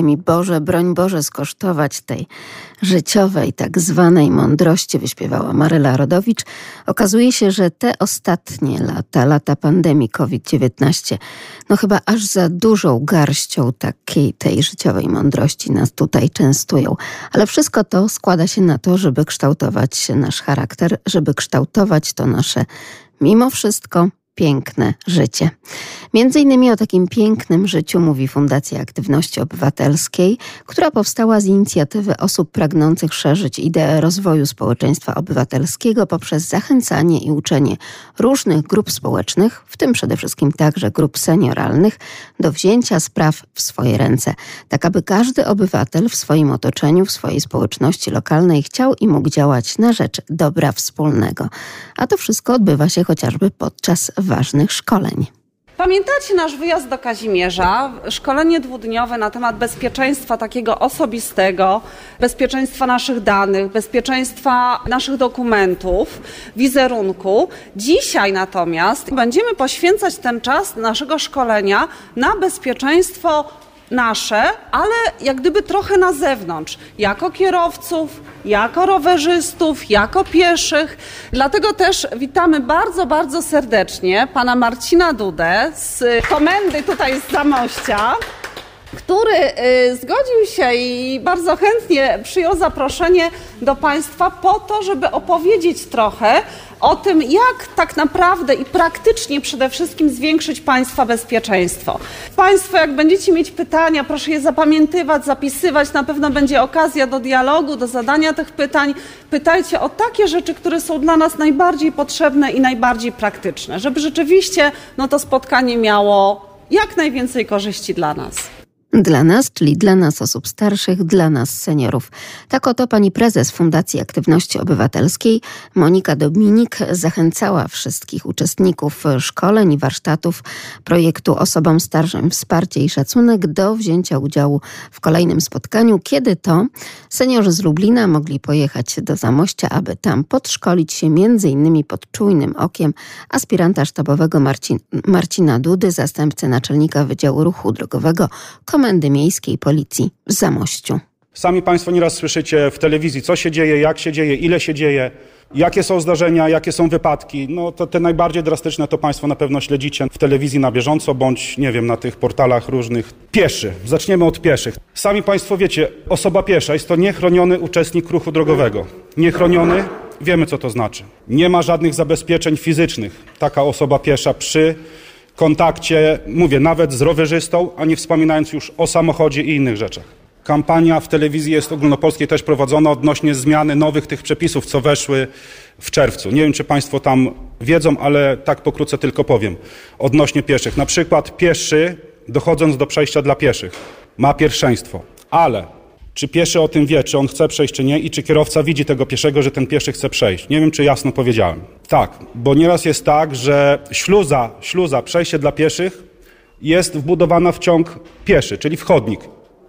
daj mi Boże, broń Boże skosztować tej życiowej, tak zwanej mądrości, wyśpiewała Maryla Rodowicz. Okazuje się, że te ostatnie lata, lata pandemii COVID-19, no chyba aż za dużą garścią takiej tej życiowej mądrości nas tutaj częstują. Ale wszystko to składa się na to, żeby kształtować nasz charakter, żeby kształtować to nasze mimo wszystko piękne życie. Między innymi o takim pięknym życiu mówi Fundacja Aktywności Obywatelskiej, która powstała z inicjatywy osób pragnących szerzyć ideę rozwoju społeczeństwa obywatelskiego poprzez zachęcanie i uczenie różnych grup społecznych, w tym przede wszystkim także grup senioralnych, do wzięcia spraw w swoje ręce, tak aby każdy obywatel w swoim otoczeniu, w swojej społeczności lokalnej chciał i mógł działać na rzecz dobra wspólnego. A to wszystko odbywa się chociażby podczas ważnych szkoleń. Pamiętacie nasz wyjazd do Kazimierza? Szkolenie dwudniowe na temat bezpieczeństwa takiego osobistego, bezpieczeństwa naszych danych, bezpieczeństwa naszych dokumentów, wizerunku. Dzisiaj natomiast będziemy poświęcać ten czas naszego szkolenia na bezpieczeństwo nasze, ale jak gdyby trochę na zewnątrz, jako kierowców, jako rowerzystów, jako pieszych. Dlatego też witamy bardzo, bardzo serdecznie pana Marcina Dudę z komendy tutaj z Zamościa który y, zgodził się i bardzo chętnie przyjął zaproszenie do Państwa po to, żeby opowiedzieć trochę o tym, jak tak naprawdę i praktycznie przede wszystkim zwiększyć Państwa bezpieczeństwo. Państwo, jak będziecie mieć pytania, proszę je zapamiętywać, zapisywać. Na pewno będzie okazja do dialogu, do zadania tych pytań. Pytajcie o takie rzeczy, które są dla nas najbardziej potrzebne i najbardziej praktyczne, żeby rzeczywiście no, to spotkanie miało jak najwięcej korzyści dla nas. Dla nas, czyli dla nas osób starszych, dla nas seniorów. Tak oto pani prezes Fundacji Aktywności Obywatelskiej Monika Dominik zachęcała wszystkich uczestników szkoleń i warsztatów projektu Osobom Starszym Wsparcie i Szacunek do wzięcia udziału w kolejnym spotkaniu, kiedy to seniorzy z Lublina mogli pojechać do Zamościa, aby tam podszkolić się innymi pod czujnym okiem aspiranta sztabowego Marcin, Marcina Dudy, zastępcy naczelnika Wydziału Ruchu Drogowego Komendy Miejskiej Policji w Zamościu. Sami Państwo nieraz słyszycie w telewizji, co się dzieje, jak się dzieje, ile się dzieje, jakie są zdarzenia, jakie są wypadki. No to te najbardziej drastyczne to Państwo na pewno śledzicie w telewizji na bieżąco, bądź nie wiem, na tych portalach różnych. Pieszy. Zaczniemy od pieszych. Sami Państwo wiecie, osoba piesza jest to niechroniony uczestnik ruchu drogowego. Niechroniony, wiemy co to znaczy. Nie ma żadnych zabezpieczeń fizycznych. Taka osoba piesza przy kontakcie, mówię, nawet z rowerzystą, a nie wspominając już o samochodzie i innych rzeczach. Kampania w telewizji jest ogólnopolskiej też prowadzona odnośnie zmiany nowych tych przepisów, co weszły w czerwcu. Nie wiem, czy Państwo tam wiedzą, ale tak pokrótce tylko powiem. Odnośnie pieszych. Na przykład pieszy, dochodząc do przejścia dla pieszych, ma pierwszeństwo, ale czy pieszy o tym wie, czy on chce przejść, czy nie i czy kierowca widzi tego pieszego, że ten pieszy chce przejść. Nie wiem, czy jasno powiedziałem. Tak, bo nieraz jest tak, że śluza, śluza, przejście dla pieszych jest wbudowana w ciąg pieszy, czyli w chodnik.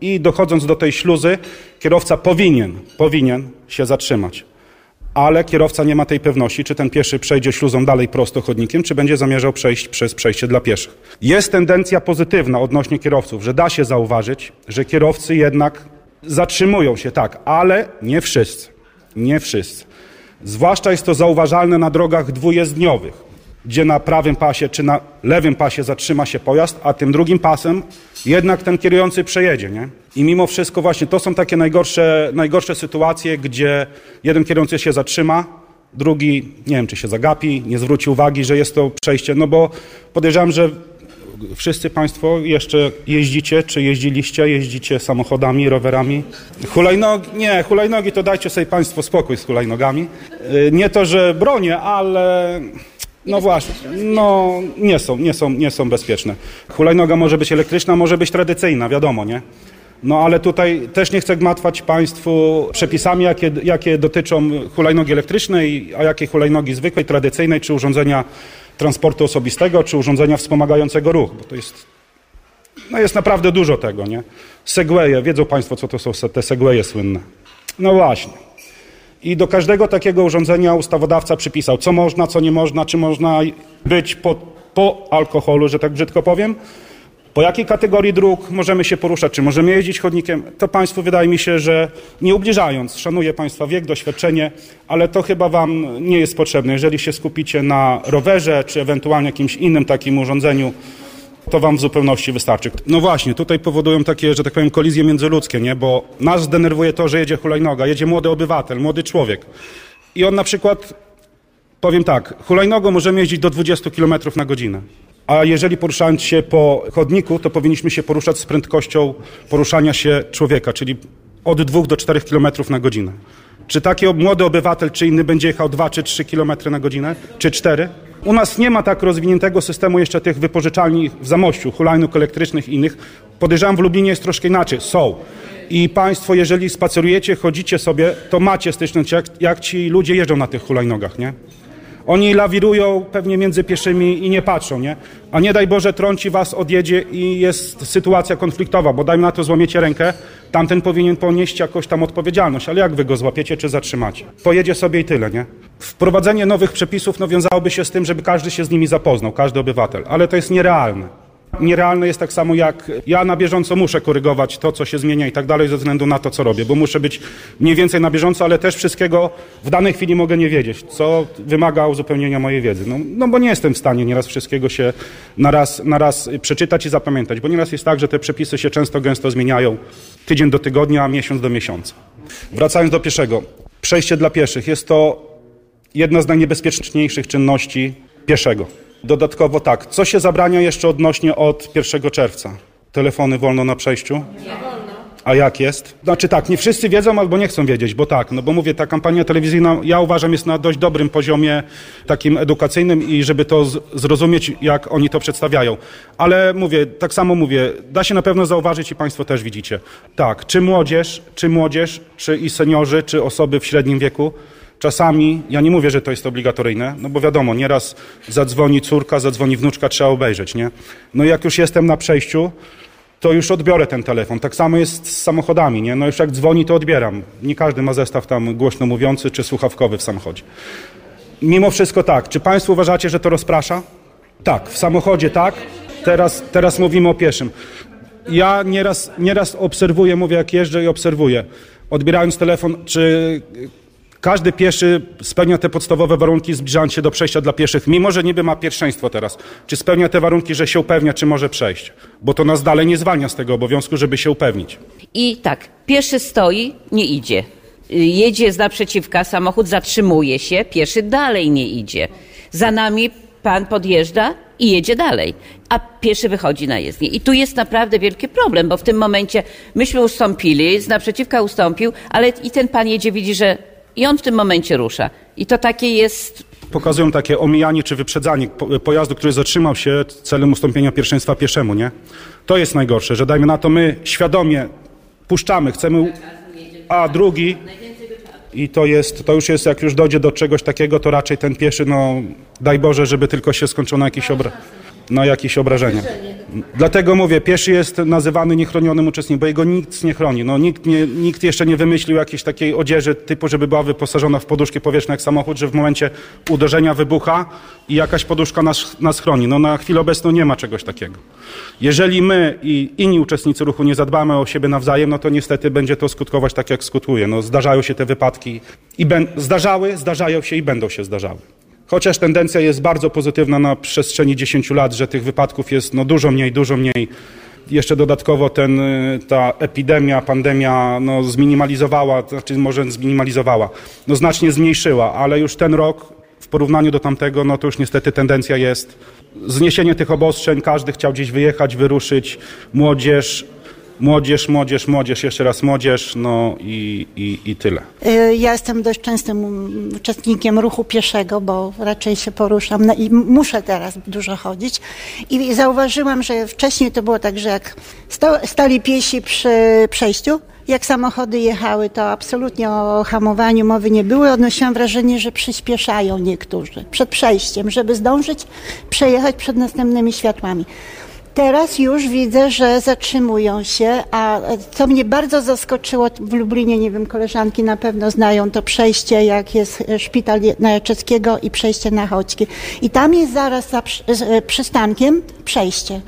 I dochodząc do tej śluzy, kierowca powinien, powinien się zatrzymać. Ale kierowca nie ma tej pewności, czy ten pieszy przejdzie śluzą dalej prosto chodnikiem, czy będzie zamierzał przejść przez przejście dla pieszych. Jest tendencja pozytywna odnośnie kierowców, że da się zauważyć, że kierowcy jednak Zatrzymują się, tak, ale nie wszyscy. Nie wszyscy. Zwłaszcza jest to zauważalne na drogach dwujezdniowych, gdzie na prawym pasie czy na lewym pasie zatrzyma się pojazd, a tym drugim pasem jednak ten kierujący przejedzie. Nie? I mimo wszystko właśnie to są takie najgorsze, najgorsze sytuacje, gdzie jeden kierujący się zatrzyma, drugi nie wiem, czy się zagapi, nie zwróci uwagi, że jest to przejście, no bo podejrzewam, że wszyscy Państwo jeszcze jeździcie, czy jeździliście, jeździcie samochodami, rowerami? Hulajnogi, nie, hulajnogi to dajcie sobie Państwo spokój z hulajnogami. Y, nie to, że bronię, ale no właśnie, no nie są, nie są, nie są bezpieczne. Hulajnoga może być elektryczna, może być tradycyjna, wiadomo, nie? No ale tutaj też nie chcę gmatwać Państwu przepisami, jakie, jakie dotyczą hulajnogi elektrycznej, a jakie hulajnogi zwykłej, tradycyjnej, czy urządzenia transportu osobistego, czy urządzenia wspomagającego ruch, bo to jest, no jest naprawdę dużo tego, nie? Segwaye, wiedzą Państwo, co to są te segwaye słynne. No właśnie. I do każdego takiego urządzenia ustawodawca przypisał, co można, co nie można, czy można być po, po alkoholu, że tak brzydko powiem, Po jakiej kategorii dróg możemy się poruszać? Czy możemy jeździć chodnikiem? To Państwu wydaje mi się, że nie ubliżając, szanuję Państwa wiek, doświadczenie, ale to chyba Wam nie jest potrzebne. Jeżeli się skupicie na rowerze, czy ewentualnie jakimś innym takim urządzeniu, to Wam w zupełności wystarczy. No właśnie, tutaj powodują takie, że tak powiem, kolizje międzyludzkie, nie? Bo nas denerwuje to, że jedzie hulajnoga, jedzie młody obywatel, młody człowiek. I on na przykład, powiem tak, hulajnogą możemy jeździć do 20 km na godzinę. A jeżeli poruszając się po chodniku, to powinniśmy się poruszać z prędkością poruszania się człowieka, czyli od 2 do 4 km na godzinę. Czy taki młody obywatel, czy inny będzie jechał 2 czy 3 km na godzinę, czy 4? U nas nie ma tak rozwiniętego systemu jeszcze tych wypożyczalni w Zamościu, hulajnóg elektrycznych i innych. Podejrzewam, w Lublinie jest troszkę inaczej. Są. I Państwo, jeżeli spacerujecie, chodzicie sobie, to macie styczność, jak, jak ci ludzie jeżdżą na tych hulajnogach, nie? Oni lawirują pewnie między pieszymi i nie patrzą, nie? A nie daj Boże trąci was, odjedzie i jest sytuacja konfliktowa, bo dajmy na to złamiecie rękę, tamten powinien ponieść jakoś tam odpowiedzialność, ale jak wy go złapiecie czy zatrzymacie? Pojedzie sobie i tyle, nie? Wprowadzenie nowych przepisów no, wiązałoby się z tym, żeby każdy się z nimi zapoznał, każdy obywatel, ale to jest nierealne. Nierealne jest tak samo jak ja na bieżąco muszę korygować to, co się zmienia i tak dalej ze względu na to, co robię, bo muszę być mniej więcej na bieżąco, ale też wszystkiego w danej chwili mogę nie wiedzieć, co wymaga uzupełnienia mojej wiedzy. No, no bo nie jestem w stanie nieraz wszystkiego się na raz, na raz przeczytać i zapamiętać, bo nieraz jest tak, że te przepisy się często gęsto zmieniają tydzień do tygodnia, miesiąc do miesiąca. Wracając do pieszego. Przejście dla pieszych jest to jedna z najniebezpieczniejszych czynności pieszego. Dodatkowo tak, co się zabrania jeszcze odnośnie od 1 czerwca? Telefony wolno na przejściu? Nie wolno. A jak jest? Znaczy tak, nie wszyscy wiedzą albo nie chcą wiedzieć, bo tak, no bo mówię, ta kampania telewizyjna, ja uważam, jest na dość dobrym poziomie takim edukacyjnym i żeby to zrozumieć, jak oni to przedstawiają. Ale mówię, tak samo mówię, da się na pewno zauważyć i Państwo też widzicie. Tak, czy młodzież, czy młodzież, czy i seniorzy, czy osoby w średnim wieku, Czasami, ja nie mówię, że to jest obligatoryjne, no bo wiadomo, nieraz zadzwoni córka, zadzwoni wnuczka, trzeba obejrzeć, nie? No jak już jestem na przejściu, to już odbiorę ten telefon. Tak samo jest z samochodami, nie? No już jak dzwoni, to odbieram. Nie każdy ma zestaw tam głośno mówiący czy słuchawkowy w samochodzie. Mimo wszystko tak. Czy Państwo uważacie, że to rozprasza? Tak, w samochodzie tak. Teraz, teraz mówimy o pieszym. Ja nieraz, nieraz obserwuję, mówię jak jeżdżę i obserwuję. Odbierając telefon, czy każdy pieszy spełnia te podstawowe warunki, zbliżając się do przejścia dla pieszych, mimo że niby ma pierwszeństwo teraz. Czy spełnia te warunki, że się upewnia, czy może przejść? Bo to nas dalej nie zwalnia z tego obowiązku, żeby się upewnić. I tak, pieszy stoi, nie idzie. Jedzie z naprzeciwka, samochód zatrzymuje się, pieszy dalej nie idzie. Za nami pan podjeżdża i jedzie dalej, a pieszy wychodzi na jezdnię. I tu jest naprawdę wielki problem, bo w tym momencie myśmy ustąpili, z naprzeciwka ustąpił, ale i ten pan jedzie, widzi, że i on w tym momencie rusza. I to takie jest pokazują takie omijanie czy wyprzedzanie pojazdu, który zatrzymał się celem ustąpienia pierwszeństwa pieszemu, nie? To jest najgorsze, że dajmy na to my świadomie puszczamy, chcemy, a drugi i to jest, to już jest, jak już dojdzie do czegoś takiego, to raczej ten pieszy, no daj Boże, żeby tylko się skończyło na jakiś obraz na jakieś obrażenia. Dlatego mówię, pieszy jest nazywany niechronionym uczestnikiem, bo jego nikt nie chroni. No, nikt, nie, nikt jeszcze nie wymyślił jakiejś takiej odzieży typu, żeby była wyposażona w poduszki powietrzne jak samochód, że w momencie uderzenia wybucha i jakaś poduszka nas, nas chroni. No na chwilę obecną nie ma czegoś takiego. Jeżeli my i inni uczestnicy ruchu nie zadbamy o siebie nawzajem, no to niestety będzie to skutkować tak, jak skutkuje. No, zdarzają się te wypadki i ben, zdarzały, zdarzają się i będą się zdarzały. Chociaż tendencja jest bardzo pozytywna na przestrzeni 10 lat, że tych wypadków jest no, dużo mniej, dużo mniej. Jeszcze dodatkowo ten, y, ta epidemia, pandemia no, zminimalizowała, znaczy może zminimalizowała, no, znacznie zmniejszyła, ale już ten rok w porównaniu do tamtego, no to już niestety tendencja jest zniesienie tych obostrzeń, każdy chciał gdzieś wyjechać, wyruszyć, młodzież, młodzież, młodzież, młodzież, jeszcze raz młodzież, no i, i, i tyle. Y, ja jestem dość częstym uczestnikiem ruchu pieszego, bo raczej się poruszam i muszę teraz dużo chodzić. I zauważyłam, że wcześniej to było tak, że jak stali piesi przy przejściu, jak samochody jechały, to absolutnie o hamowaniu mowy nie było. Odnosiłam wrażenie, że przyspieszają niektórzy przed przejściem, żeby zdążyć przejechać przed następnymi światłami. Teraz już widzę, że zatrzymują się, a co mnie bardzo zaskoczyło w Lublinie, nie wiem, koleżanki na pewno znają to przejście, jak jest szpital Najeczeskiego i przejście na Choćki. I tam jest zaraz za przystankiem przejście.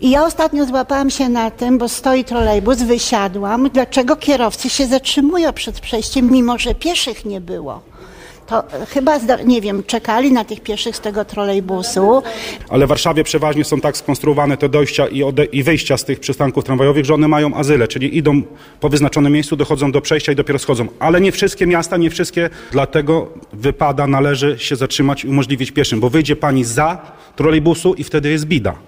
I ja ostatnio złapałam się na tym, bo stoi trolejbus, wysiadłam, dlaczego kierowcy się zatrzymują przed przejściem, mimo że pieszych nie było to chyba, nie wiem, czekali na tych pieszych z tego trolejbusu. Ale w Warszawie przeważnie są tak skonstruowane te dojścia i, i wyjścia z tych przystanków tramwajowych, że one mają azyle, czyli idą po wyznaczonym miejscu, dochodzą do przejścia i dopiero schodzą. Ale nie wszystkie miasta, nie wszystkie, dlatego wypada, należy się zatrzymać i umożliwić pieszym, bo wyjdzie pani za trolejbusu i wtedy jest bida.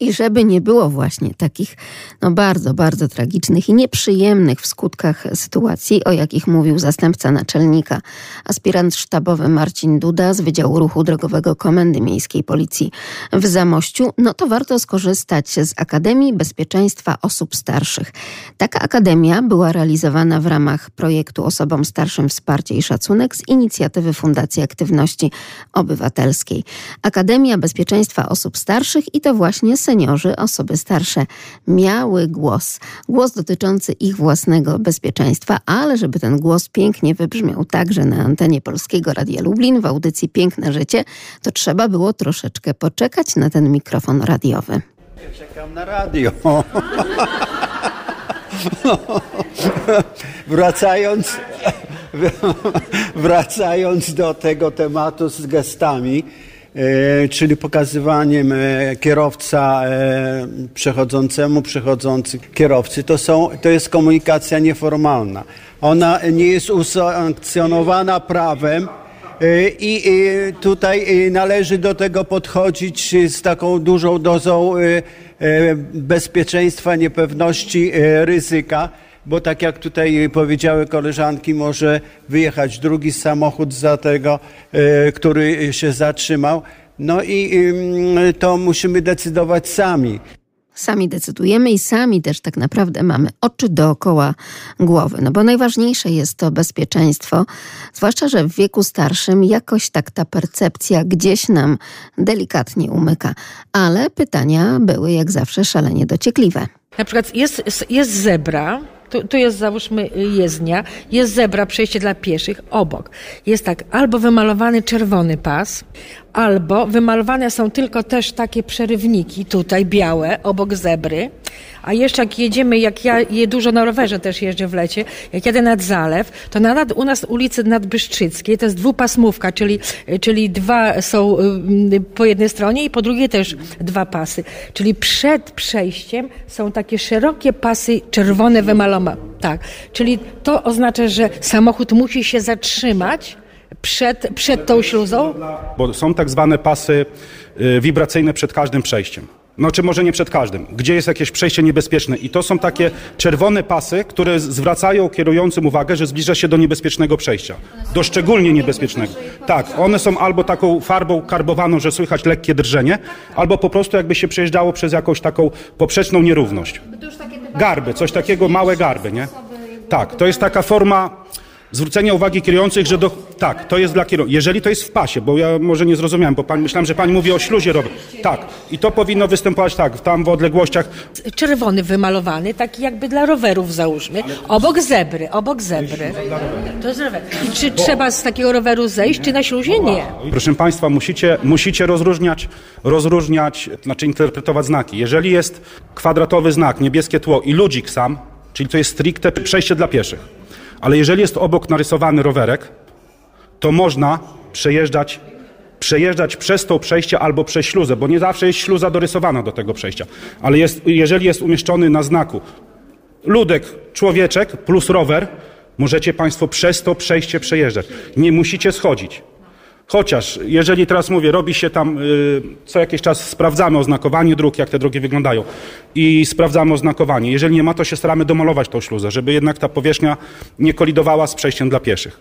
I żeby nie było właśnie takich no bardzo, bardzo tragicznych i nieprzyjemnych w skutkach sytuacji, o jakich mówił zastępca naczelnika, aspirant sztabowy Marcin Duda z Wydziału Ruchu Drogowego Komendy Miejskiej Policji w Zamościu, no to warto skorzystać z Akademii Bezpieczeństwa Osób Starszych. Taka akademia była realizowana w ramach projektu Osobom Starszym Wsparcie i Szacunek z inicjatywy Fundacji Aktywności Obywatelskiej. Akademia Bezpieczeństwa Osób Starszych i to właśnie seniorzy, osoby starsze miały głos. Głos dotyczący ich własnego bezpieczeństwa, ale żeby ten głos pięknie wybrzmiał także na antenie Polskiego Radia Lublin w audycji Piękne Życie, to trzeba było troszeczkę poczekać na ten mikrofon radiowy. Czekam na radio. wracając, wracając do tego tematu z gestami, czyli pokazywaniem e, kierowca e, przechodzącemu, przechodzący kierowcy. To, są, to jest komunikacja nieformalna. Ona nie jest usankcjonowana prawem. I tutaj należy do tego podchodzić z taką dużą dozą bezpieczeństwa, niepewności, ryzyka bo tak jak tutaj powiedziały koleżanki, może wyjechać drugi samochód za tego, e, który się zatrzymał. No i to musimy decydować sami. Sami decydujemy i sami też tak naprawdę mamy oczy dookoła głowy. No bo najważniejsze jest to bezpieczeństwo, zwłaszcza, że w wieku starszym jakoś tak ta percepcja gdzieś nam delikatnie umyka. Ale pytania były jak zawsze szalenie dociekliwe. Na przykład jest, jest zebra, tu, tu, jest załóżmy jezdnia, jest zebra, przejście dla pieszych obok. Jest tak, albo wymalowany czerwony pas, albo wymalowane są tylko też takie przerywniki tutaj białe obok zebry, a jeszcze jak jedziemy, jak ja je dużo na rowerze też jeżdżę w lecie, jak jadę nad zalew, to nad, u nas ulicy Nadbyszczyckiej to jest dwupasmówka, czyli, czyli dwa są y, po jednej stronie i po drugiej też dwa pasy. Czyli przed przejściem są takie szerokie pasy czerwone wymalowane. Tak, czyli to oznacza, że samochód musi się zatrzymać, przed, przed tą śluzą? Bo są tak zwane pasy y, wibracyjne przed każdym przejściem. No czy może nie przed każdym, gdzie jest jakieś przejście niebezpieczne. I to są takie czerwone pasy, które zwracają kierującym uwagę, że zbliża się do niebezpiecznego przejścia. Do szczególnie niebezpiecznego. Tak, one są albo taką farbą karbowaną, że słychać lekkie drżenie, albo po prostu jakby się przejeżdżało przez jakąś taką poprzeczną nierówność. Garby, coś takiego, małe garby, nie? Tak, to jest taka forma zwrócenia uwagi kierujących, że do, tak, to jest dla kierowców. Jeżeli to jest w pasie, bo ja może nie zrozumiałem, bo pan, myślałem, że pani mówi o śluzie rower. Tak, i to powinno występować tak, tam w odległościach. Czerwony wymalowany, taki jakby dla rowerów załóżmy. Obok zebry, obok zebry. To jest rower. I czy trzeba z takiego roweru zejść, czy na śluzie? Nie. Proszę państwa, musicie, musicie rozróżniać, rozróżniać, znaczy interpretować znaki. Jeżeli jest kwadratowy znak, niebieskie tło i ludzik sam, czyli to jest stricte przejście dla pieszych ale jeżeli jest obok narysowany rowerek, to można przejeżdżać, przejeżdżać przez to przejście albo przez śluzę, bo nie zawsze jest śluza dorysowana do tego przejścia. Ale jest, jeżeli jest umieszczony na znaku ludek, człowieczek plus rower, możecie Państwo przez to przejście przejeżdżać. Nie musicie schodzić. Chociaż, jeżeli teraz mówię, robi się tam, y, co jakiś czas sprawdzamy oznakowanie dróg, jak te drogi wyglądają i sprawdzamy oznakowanie. Jeżeli nie ma, to się staramy domalować tą śluzę, żeby jednak ta powierzchnia nie kolidowała z przejściem dla pieszych.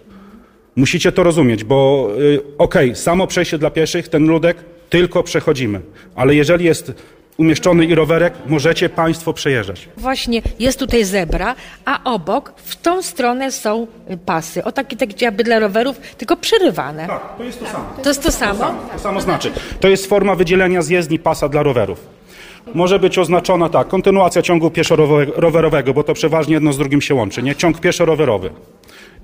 Musicie to rozumieć, bo y, okej, okay, samo przejście dla pieszych, ten ludek, tylko przechodzimy. Ale jeżeli jest umieszczony i rowerek, możecie Państwo przejeżdżać. Właśnie jest tutaj zebra, a obok w tą stronę są pasy. O takie, takie jakby dla rowerów, tylko przerywane. Tak, to jest to samo. To jest to samo? To samo, to samo znaczy. To jest forma wydzielenia z jezdni pasa dla rowerów. Może być oznaczona tak, kontynuacja ciągu pieszo-rowerowego, bo to przeważnie jedno z drugim się łączy, nie? Ciąg pieszo-rowerowy.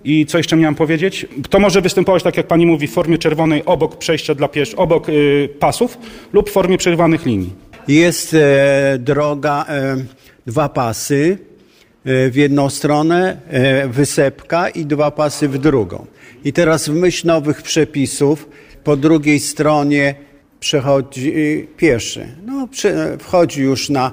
I co jeszcze miałem powiedzieć? To może występować, tak jak pani mówi, w formie czerwonej obok przejścia dla piesz, obok y, pasów lub w formie przerwanych linii. Jest e, droga, e, dwa pasy e, w jedną stronę, wysepka i dwa pasy w drugą. I teraz w myśl nowych przepisów po drugiej stronie przechodzi pieszy. No, wchodzi już na,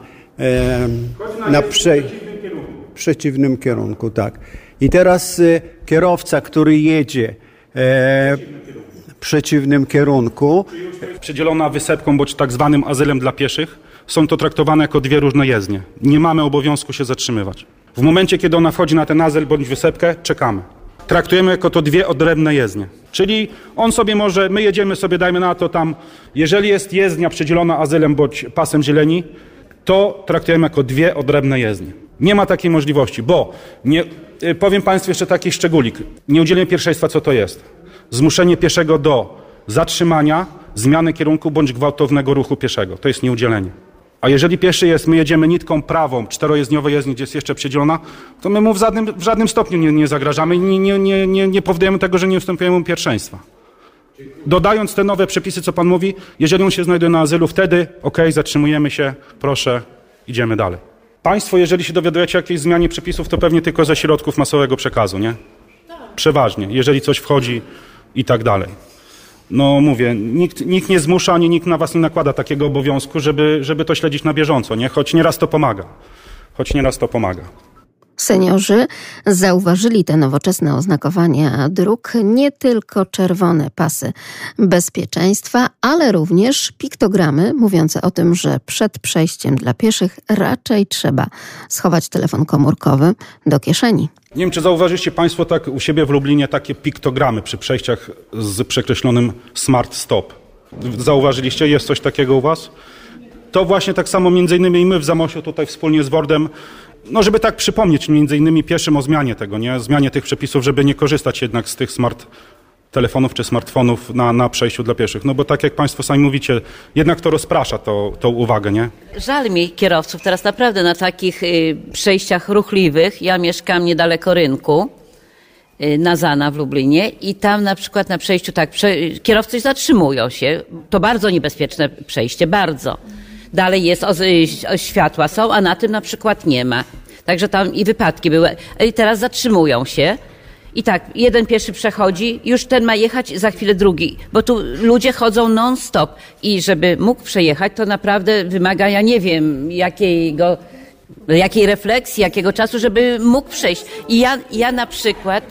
na prze, w przeciwnym kierunku, tak. I teraz kierowca, który jedzie w przeciwnym kierunku, Przedzielona wysepką bądź tak zwanym azylem dla pieszych, są to traktowane jako dwie różne jezdnie. Nie mamy obowiązku się zatrzymywać. W momencie, kiedy ona wchodzi na ten azyl bądź wysepkę, czekamy. Traktujemy jako to dwie odrębne jezdnie. Czyli on sobie może, my jedziemy sobie, dajmy na to tam, jeżeli jest jezdnia przedzielona azylem bądź pasem zieleni, to traktujemy jako dwie odrębne jezdnie. Nie ma takiej możliwości, bo nie, y, powiem Państwu jeszcze taki szczególik. Nie udzielimy pierwszeństwa, co to jest. Zmuszenie pieszego do zatrzymania, zmiany kierunku bądź gwałtownego ruchu pieszego. To jest nieudzielenie. A jeżeli pieszy jest, my jedziemy nitką prawą, czterojezdniowej jezdni, gdzie jest jeszcze przedzielona, to my mu w żadnym, w żadnym stopniu nie, nie zagrażamy i nie, nie, nie, nie, nie powodujemy tego, że nie ustępujemy mu pierwszeństwa. Dodając te nowe przepisy, co Pan mówi, jeżeli on się znajduje na azylu, wtedy ok, zatrzymujemy się, proszę, idziemy dalej. Państwo, jeżeli się dowiadujecie o jakiejś zmianie przepisów, to pewnie tylko ze środków masowego przekazu, nie? Przeważnie, jeżeli coś wchodzi i tak dalej. No mówię, nikt, nikt nie zmusza, ani nikt na was nie nakłada takiego obowiązku, żeby, żeby to śledzić na bieżąco, nie? Choć nieraz to pomaga. Choć nieraz to pomaga. Seniorzy zauważyli te nowoczesne oznakowania dróg, nie tylko czerwone pasy bezpieczeństwa, ale również piktogramy mówiące o tym, że przed przejściem dla pieszych raczej trzeba schować telefon komórkowy do kieszeni. Nie wiem, czy zauważyliście Państwo tak u siebie w Lublinie takie piktogramy przy przejściach z przekreślonym Smart Stop. Zauważyliście? Jest coś takiego u Was? To właśnie tak samo między innymi my w Zamosiu tutaj wspólnie z Wordem, no żeby tak przypomnieć między innymi pieszym o zmianie tego, nie? Zmianie tych przepisów, żeby nie korzystać jednak z tych smart telefonów czy smartfonów na, na przejściu dla pieszych. No bo tak jak Państwo sami mówicie, jednak to rozprasza to, tą uwagę, nie? Żal mi kierowców teraz naprawdę na takich y, przejściach ruchliwych. Ja mieszkam niedaleko rynku y, na Zana w Lublinie i tam na przykład na przejściu tak, prze, kierowcy zatrzymują się. To bardzo niebezpieczne przejście, bardzo. Dalej jest, o, o, światła są, a na tym na przykład nie ma. Także tam i wypadki były. I teraz zatrzymują się. I tak, jeden pieszy przechodzi, już ten ma jechać, za chwilę drugi, bo tu ludzie chodzą non-stop i żeby mógł przejechać, to naprawdę wymaga, ja nie wiem, jakiego, jakiej refleksji, jakiego czasu, żeby mógł przejść. I ja, ja na przykład,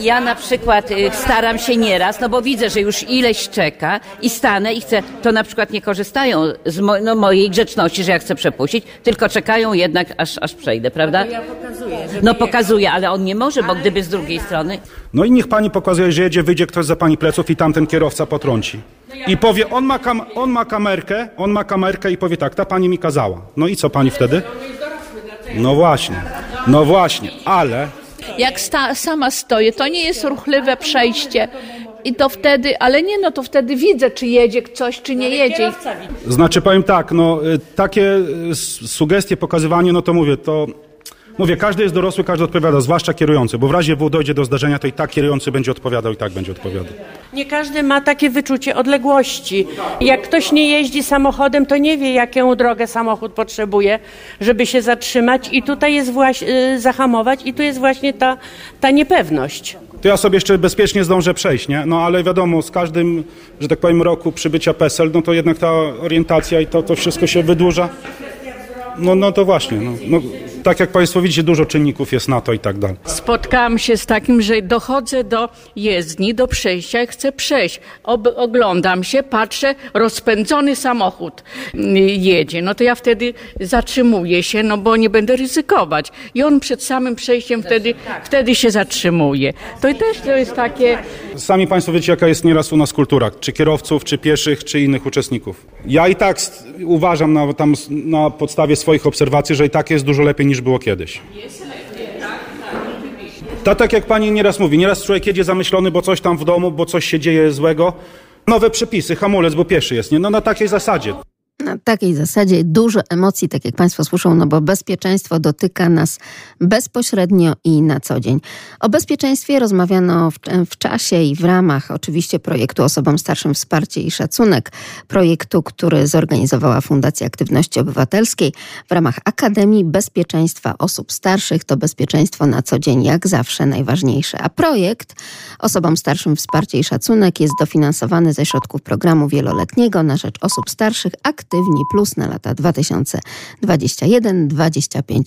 ja na przykład y, staram się nieraz, no bo widzę, że już ileś czeka i stanę i chcę, to na przykład nie korzystają z mo, no, mojej grzeczności, że ja chcę przepuścić, tylko czekają jednak, aż, aż przejdę, prawda? No pokazuję, ale on nie może, bo gdyby z drugiej strony, No i niech Pani pokazuje, że jedzie, wyjdzie ktoś za Pani pleców i tamten kierowca potrąci. I powie, on ma, kam, on ma kamerkę, on ma kamerkę i powie tak, ta Pani mi kazała. No i co Pani wtedy? No właśnie, no właśnie, ale... jak sta, sama stoję, to nie jest ruchliwe przejście. I to wtedy, ale nie, no to wtedy widzę, czy jedzie coś, czy nie jedzie. Znaczy powiem tak, no y, takie y, sugestie, pokazywanie, no to mówię, to mówię, każdy jest dorosły, każdy odpowiada, zwłaszcza kierujący, bo w razie W dojdzie do zdarzenia, to i tak kierujący będzie odpowiadał i tak będzie odpowiadał. Nie każdy ma takie wyczucie odległości. Jak ktoś nie jeździ samochodem, to nie wie, jaką drogę samochód potrzebuje, żeby się zatrzymać i tutaj jest właśnie, zahamować i tu jest właśnie ta, ta niepewność. To ja sobie jeszcze bezpiecznie zdążę przejść, nie? No ale wiadomo, z każdym, że tak powiem, roku przybycia PESEL, no to jednak ta orientacja i to, to wszystko się wydłuża. No, no to właśnie, no, no, tak jak Państwo widzicie, dużo czynników jest na to i tak dalej. Spotkałam się z takim, że dochodzę do jezdni, do przejścia i chcę przejść. Ob oglądam się, patrzę, rozpędzony samochód mm, jedzie. No to ja wtedy zatrzymuję się, no bo nie będę ryzykować. I on przed samym przejściem wtedy, wtedy się zatrzymuje. To i też to jest takie... Sami Państwo wiecie, jaka jest nieraz u nas kultura, czy kierowców, czy pieszych, czy innych uczestników. Ja i tak uważam na, tam, na podstawie swoich obserwacji, że i tak jest dużo lepiej niż było kiedyś. To tak jak Pani nieraz mówi, nieraz człowiek jedzie zamyślony, bo coś tam w domu, bo coś się dzieje złego. Nowe przepisy, hamulec, bo pieszy jest, nie? No na takiej zasadzie. Na takiej zasadzie dużo emocji, tak jak Państwo słyszą, no bo bezpieczeństwo dotyka nas bezpośrednio i na co dzień. O bezpieczeństwie rozmawiano w, w czasie i w ramach oczywiście projektu Osobom Starszym Wsparcie i Szacunek, projektu, który zorganizowała Fundacja Aktywności Obywatelskiej w ramach Akademii Bezpieczeństwa Osób Starszych. To bezpieczeństwo na co dzień, jak zawsze, najważniejsze. A projekt Osobom Starszym Wsparcie i Szacunek jest dofinansowany ze środków programu wieloletniego na rzecz osób starszych Aktywni Plus na lata 2021-2025.